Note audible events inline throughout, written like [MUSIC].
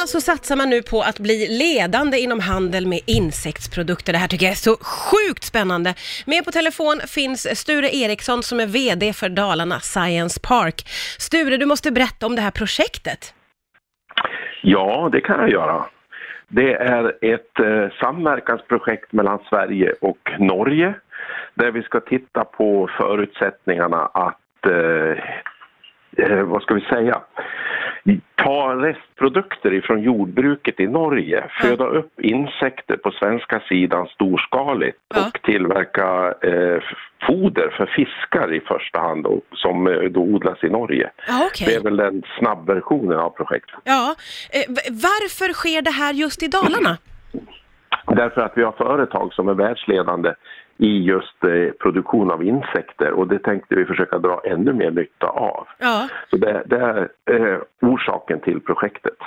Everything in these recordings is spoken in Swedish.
Dalarna så satsar man nu på att bli ledande inom handel med insektsprodukter. Det här tycker jag är så sjukt spännande. Med på telefon finns Sture Eriksson som är VD för Dalarna Science Park. Sture, du måste berätta om det här projektet. Ja, det kan jag göra. Det är ett eh, samverkansprojekt mellan Sverige och Norge där vi ska titta på förutsättningarna att, eh, eh, vad ska vi säga, ta restprodukter ifrån jordbruket i Norge, föda upp insekter på svenska sidan storskaligt Ja. och tillverka eh, foder för fiskar i första hand då, som eh, då odlas i Norge. Ja, okej. Det är väl den snabbversionen av projektet. Ja, eh, varför sker det här just i Dalarna? Därför att vi har företag som är världsledande i just eh, produktion av insekter och det tänkte vi försöka dra ännu mer nytta av. Ja. Så det, det är eh, orsaken till projektet.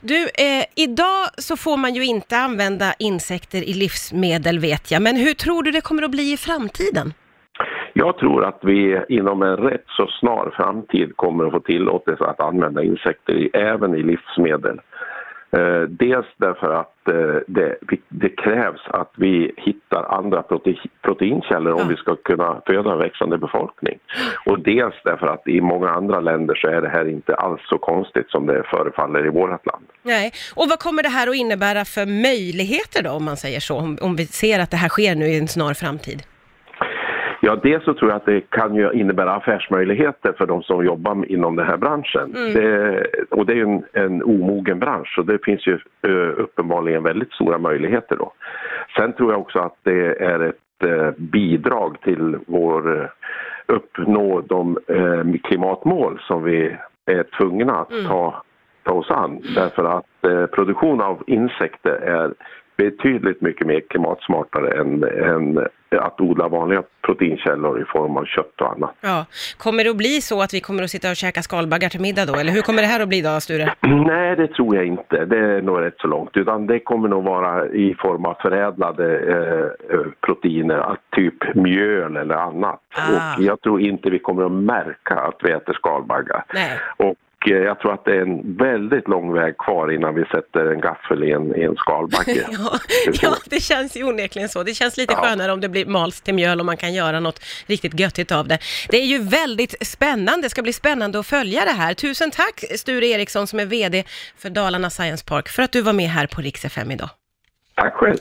Du, eh, idag så får man ju inte använda insekter i livsmedel vet jag, men hur tror du det kommer att bli i framtiden? Jag tror att vi inom en rätt så snar framtid kommer att få tillåtelse att använda insekter i, även i livsmedel. Eh, dels därför att eh, det, det krävs att vi hittar andra prote, proteinkällor om Ja. vi ska kunna föda en växande befolkning. Och dels därför att i många andra länder så är det här inte alls så konstigt som det förefaller i vårt land. Nej, och vad kommer det här att innebära för möjligheter då, om man säger så, om, om vi ser att det här sker nu i en snar framtid? Ja, dels så tror jag att det kan ju innebära affärsmöjligheter för de som jobbar inom den här branschen. Mm. Det, och det är ju en, en omogen bransch så det finns ju uppenbarligen väldigt stora möjligheter då. Sen tror jag också att det är ett eh, bidrag till vår eh, uppnå de eh, klimatmål som vi är tvungna att Mm. ta, ta oss an. Därför att produktion av insekter är betydligt mycket mer klimatsmartare än, än att odla vanliga proteinkällor i form av kött och annat. Ja, kommer det att bli så att vi kommer att sitta och käka skalbaggar till middag då, eller hur kommer det här att bli då, Sture? [CLEARS THROAT] Nej, det tror jag inte. Det är nog rätt så långt. Utan det kommer nog vara i form av förädlade eh, eh, proteiner, typ mjöl eller annat. Ah. Och jag tror inte vi kommer att märka att vi äter skalbaggar. Nej. Och jag tror att det är en väldigt lång väg kvar innan vi sätter en gaffel i en, i en skalbagge. [LAUGHS] Ja, ja, det känns ju onekligen så. Det känns lite Ja. skönare om det blir mals till mjöl och man kan göra något riktigt göttigt av det. Det är ju väldigt spännande. Det ska bli spännande att följa det här. Tusen tack Sture Eriksson som är VD för Dalarna Science Park för att du var med här på Rix FM idag. Tack själv!